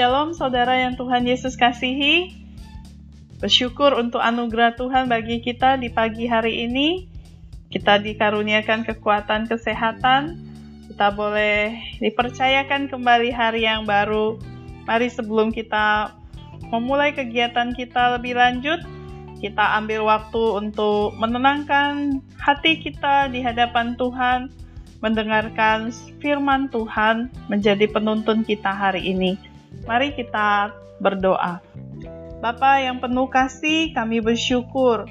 Shalom saudara yang Tuhan Yesus kasihi. Bersyukur untuk anugerah Tuhan bagi kita di pagi hari ini. Kita dikaruniakan kekuatan kesehatan. Kita boleh dipercayakan kembali hari yang baru. Mari sebelum kita memulai kegiatan kita lebih lanjut, kita ambil waktu untuk menenangkan hati kita di hadapan Tuhan, mendengarkan firman Tuhan menjadi penuntun kita hari ini. Mari kita berdoa. Bapa yang penuh kasih, kami bersyukur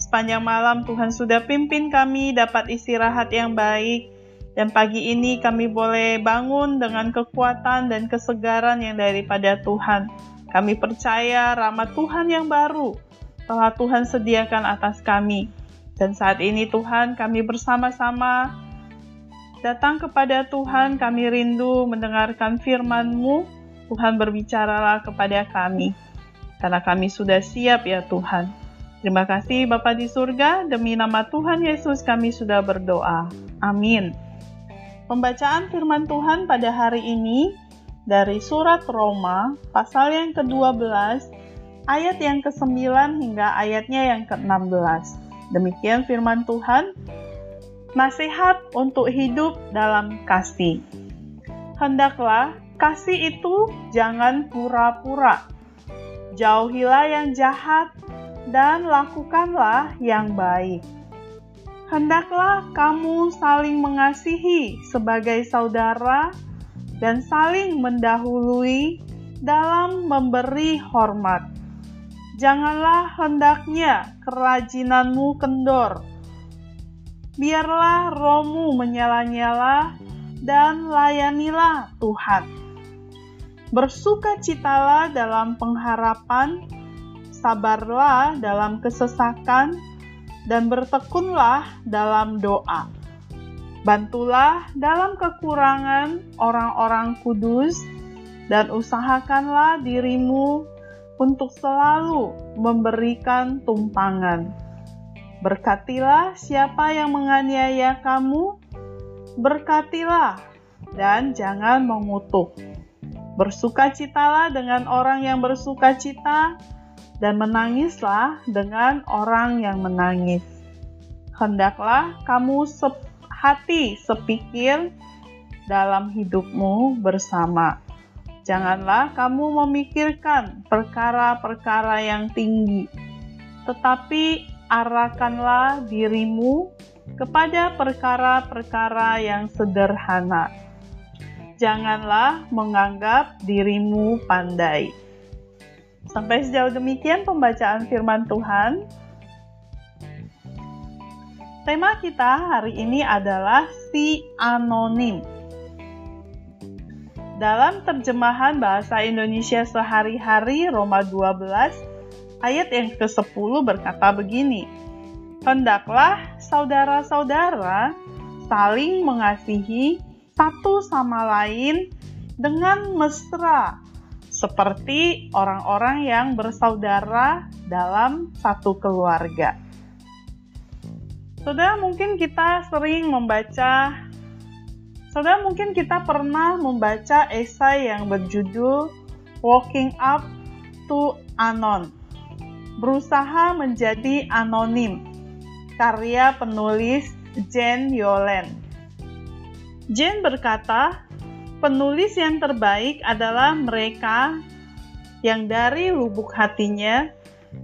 sepanjang malam Tuhan sudah pimpin kami dapat istirahat yang baik dan pagi ini kami boleh bangun dengan kekuatan dan kesegaran yang daripada Tuhan. Kami percaya rahmat Tuhan yang baru telah Tuhan sediakan atas kami. Dan saat ini Tuhan kami bersama-sama datang kepada Tuhan, kami rindu mendengarkan firman-Mu Tuhan berbicaralah kepada kami, karena kami sudah siap ya Tuhan. Terima kasih Bapa di surga, demi nama Tuhan Yesus kami sudah berdoa. Amin. Pembacaan firman Tuhan pada hari ini dari surat Roma, pasal yang ke-12, ayat yang ke-9 hingga ayatnya yang ke-16. Demikian firman Tuhan, nasihat untuk hidup dalam kasih. Hendaklah Kasih itu jangan pura-pura. Jauhilah yang jahat dan lakukanlah yang baik. Hendaklah kamu saling mengasihi sebagai saudara dan saling mendahului dalam memberi hormat. Janganlah hendaknya kerajinanmu kendor. Biarlah rohmu menyala-nyala dan layanilah Tuhan Bersukacitalah dalam pengharapan, sabarlah dalam kesesakan, dan bertekunlah dalam doa. Bantulah dalam kekurangan orang-orang kudus, dan usahakanlah dirimu untuk selalu memberikan tumpangan. Berkatilah siapa yang menganiaya kamu, berkatilah dan jangan mengutuk Bersukacitalah dengan orang yang bersukacita, dan menangislah dengan orang yang menangis. Hendaklah kamu hati sepikir dalam hidupmu bersama. Janganlah kamu memikirkan perkara-perkara yang tinggi, tetapi arahkanlah dirimu kepada perkara-perkara yang sederhana janganlah menganggap dirimu pandai. Sampai sejauh demikian pembacaan firman Tuhan. Tema kita hari ini adalah si anonim. Dalam terjemahan bahasa Indonesia sehari-hari Roma 12 ayat yang ke-10 berkata begini. Hendaklah saudara-saudara saling mengasihi satu sama lain dengan mesra, seperti orang-orang yang bersaudara dalam satu keluarga. Saudara, mungkin kita sering membaca, saudara, mungkin kita pernah membaca esai yang berjudul "Walking Up to Anon", berusaha menjadi anonim, karya penulis Jane Yolen. Jane berkata, penulis yang terbaik adalah mereka yang dari lubuk hatinya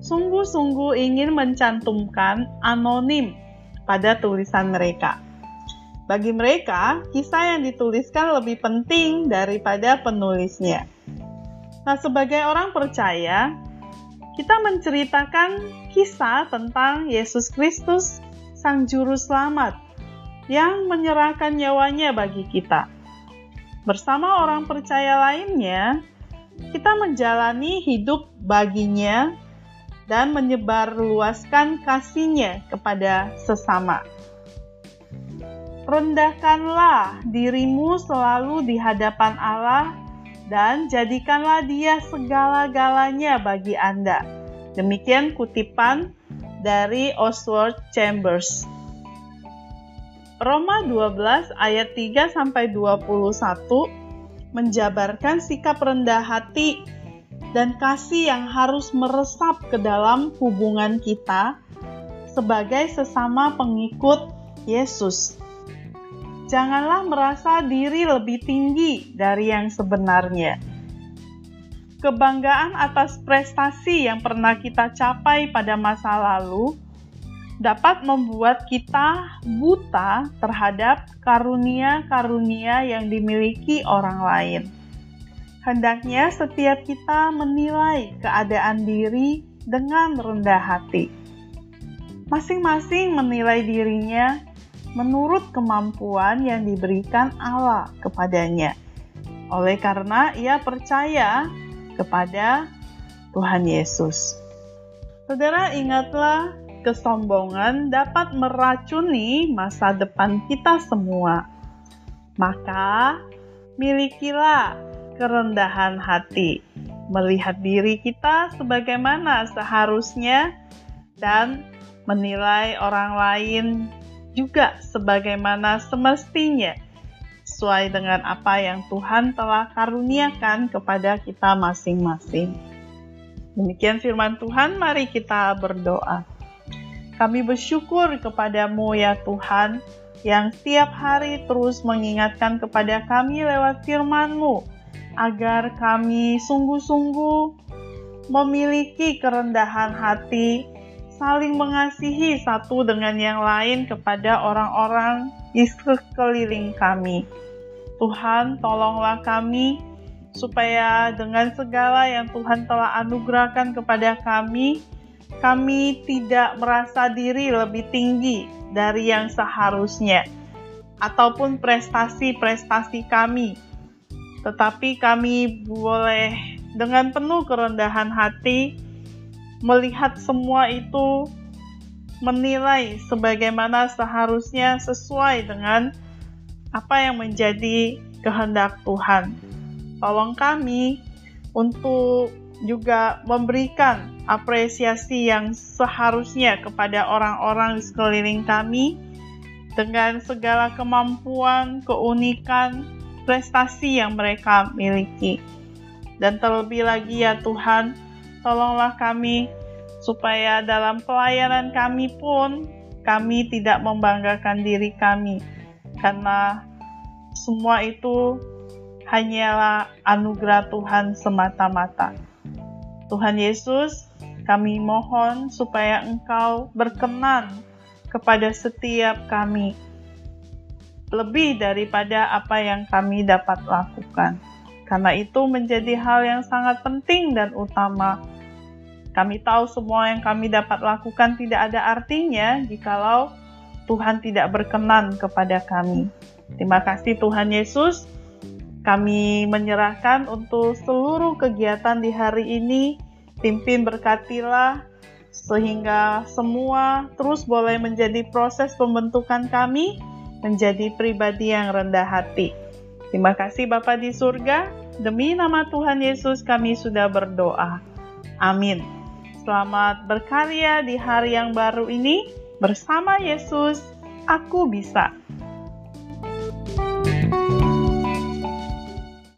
sungguh-sungguh ingin mencantumkan anonim pada tulisan mereka. Bagi mereka, kisah yang dituliskan lebih penting daripada penulisnya. Nah, sebagai orang percaya, kita menceritakan kisah tentang Yesus Kristus, Sang Juru Selamat, yang menyerahkan nyawanya bagi kita. Bersama orang percaya lainnya, kita menjalani hidup baginya dan menyebarluaskan kasihnya kepada sesama. Rendahkanlah dirimu selalu di hadapan Allah dan jadikanlah dia segala-galanya bagi Anda. Demikian kutipan dari Oswald Chambers. Roma 12 ayat 3 sampai 21 menjabarkan sikap rendah hati dan kasih yang harus meresap ke dalam hubungan kita sebagai sesama pengikut Yesus. Janganlah merasa diri lebih tinggi dari yang sebenarnya. Kebanggaan atas prestasi yang pernah kita capai pada masa lalu dapat membuat kita buta terhadap karunia-karunia yang dimiliki orang lain. Hendaknya setiap kita menilai keadaan diri dengan rendah hati. Masing-masing menilai dirinya menurut kemampuan yang diberikan Allah kepadanya. Oleh karena ia percaya kepada Tuhan Yesus. Saudara, ingatlah kesombongan dapat meracuni masa depan kita semua. Maka, milikilah kerendahan hati, melihat diri kita sebagaimana seharusnya, dan menilai orang lain juga sebagaimana semestinya, sesuai dengan apa yang Tuhan telah karuniakan kepada kita masing-masing. Demikian firman Tuhan, mari kita berdoa. Kami bersyukur kepadamu ya Tuhan, yang setiap hari terus mengingatkan kepada kami lewat firman-Mu, agar kami sungguh-sungguh memiliki kerendahan hati, saling mengasihi satu dengan yang lain kepada orang-orang di sekeliling kami. Tuhan, tolonglah kami supaya dengan segala yang Tuhan telah anugerahkan kepada kami, kami tidak merasa diri lebih tinggi dari yang seharusnya, ataupun prestasi-prestasi kami, tetapi kami boleh dengan penuh kerendahan hati melihat semua itu menilai sebagaimana seharusnya sesuai dengan apa yang menjadi kehendak Tuhan. Tolong kami untuk juga memberikan apresiasi yang seharusnya kepada orang-orang di sekeliling kami dengan segala kemampuan, keunikan, prestasi yang mereka miliki. Dan terlebih lagi ya Tuhan, tolonglah kami supaya dalam pelayanan kami pun kami tidak membanggakan diri kami karena semua itu hanyalah anugerah Tuhan semata-mata. Tuhan Yesus, kami mohon supaya Engkau berkenan kepada setiap kami, lebih daripada apa yang kami dapat lakukan. Karena itu menjadi hal yang sangat penting dan utama. Kami tahu semua yang kami dapat lakukan tidak ada artinya jikalau Tuhan tidak berkenan kepada kami. Terima kasih Tuhan Yesus. Kami menyerahkan untuk seluruh kegiatan di hari ini, pimpin berkatilah sehingga semua terus boleh menjadi proses pembentukan kami menjadi pribadi yang rendah hati. Terima kasih Bapa di surga, demi nama Tuhan Yesus kami sudah berdoa. Amin. Selamat berkarya di hari yang baru ini bersama Yesus. Aku bisa.